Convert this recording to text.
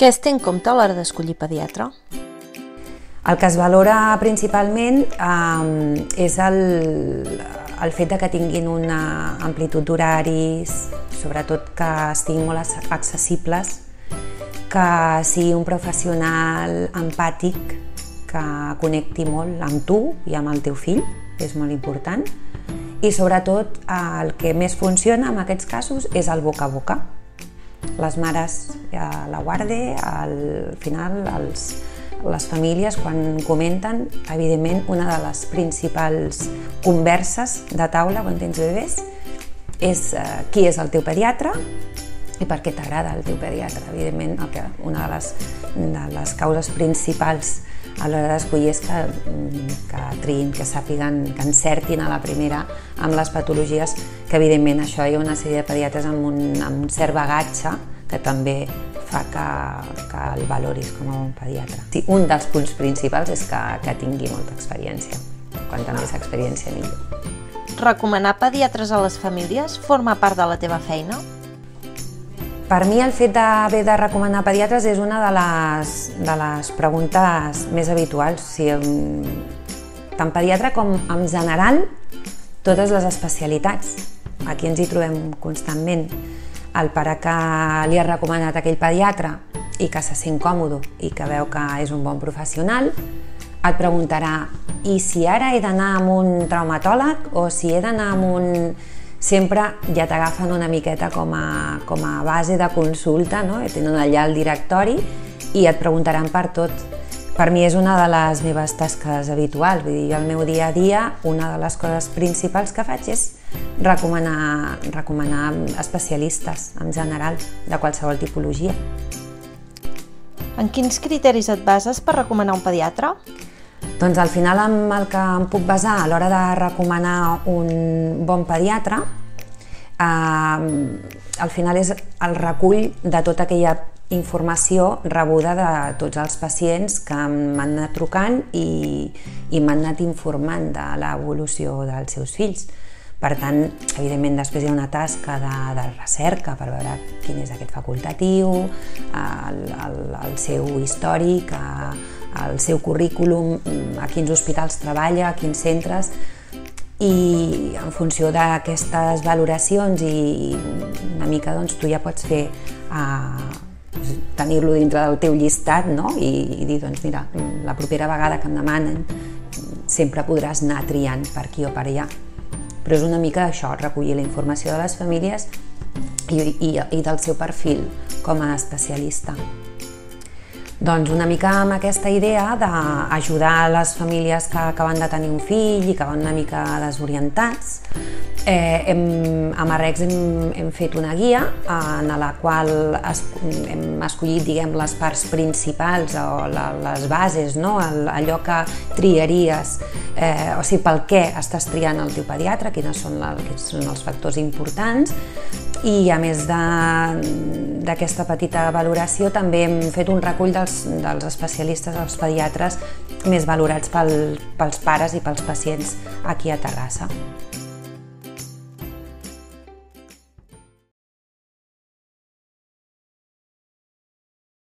Què es té en compte a l'hora d'escollir pediatre? El que es valora principalment eh, és el, el fet de que tinguin una amplitud d'horaris, sobretot que estiguin molt accessibles, que sigui un professional empàtic, que connecti molt amb tu i amb el teu fill, és molt important, i sobretot el que més funciona en aquests casos és el boca a boca. Les mares a la guarde, al final els, les famílies quan comenten, evidentment una de les principals converses de taula quan tens bebès és eh, qui és el teu pediatre i per què t'agrada el teu pediatre. Evidentment, el que, una de les, de les causes principals a l'hora d'escollir és que, que triïn, que sàpiguen, que encertin a la primera amb les patologies, que evidentment això hi ha una sèrie de pediatres amb un, amb un cert bagatge que també fa que, que el valoris com a un pediatre. Sí, un dels punts principals és que, que tingui molta experiència. Quanta més experiència, millor. Recomanar pediatres a les famílies forma part de la teva feina? Per mi el fet d'haver de recomanar pediatres és una de les, de les preguntes més habituals. O sigui, tant pediatre com en general totes les especialitats. Aquí ens hi trobem constantment. El pare que li ha recomanat aquell pediatre i que se sent còmode i que veu que és un bon professional, et preguntarà i si ara he d'anar amb un traumatòleg o si he d'anar amb un sempre ja t'agafen una miqueta com a, com a base de consulta, no? tenen allà el directori i et preguntaran per tot. Per mi és una de les meves tasques habituals, vull dir, al meu dia a dia una de les coses principals que faig és recomanar, recomanar especialistes en general, de qualsevol tipologia. En quins criteris et bases per recomanar un pediatre? Doncs al final amb el que em puc basar a l'hora de recomanar un bon pediatre, eh, al final és el recull de tota aquella informació rebuda de tots els pacients que m'han anat trucant i, i m'han anat informant de l'evolució dels seus fills. Per tant, evidentment, després hi ha una tasca de, de recerca per veure quin és aquest facultatiu, el, el, el seu històric, el seu currículum, a quins hospitals treballa, a quins centres, i en funció d'aquestes valoracions i una mica doncs, tu ja pots fer uh, tenir-lo dintre del teu llistat no? I, i dir, doncs mira, la propera vegada que em demanen sempre podràs anar triant per aquí o per allà. Però és una mica això, recollir la informació de les famílies i, i, i del seu perfil com a especialista. Doncs una mica amb aquesta idea d'ajudar les famílies que acaben de tenir un fill i que van una mica desorientats. Eh, hem, a Marrex hem, hem fet una guia en la qual es, hem escollit diguem, les parts principals o la, les bases, no? allò que triaries, eh, o sigui, pel què estàs triant el teu pediatre, quins són, la, quins són els factors importants, i a més d'aquesta petita valoració també hem fet un recull dels, dels especialistes, els pediatres més valorats pel, pels pares i pels pacients aquí a Terrassa.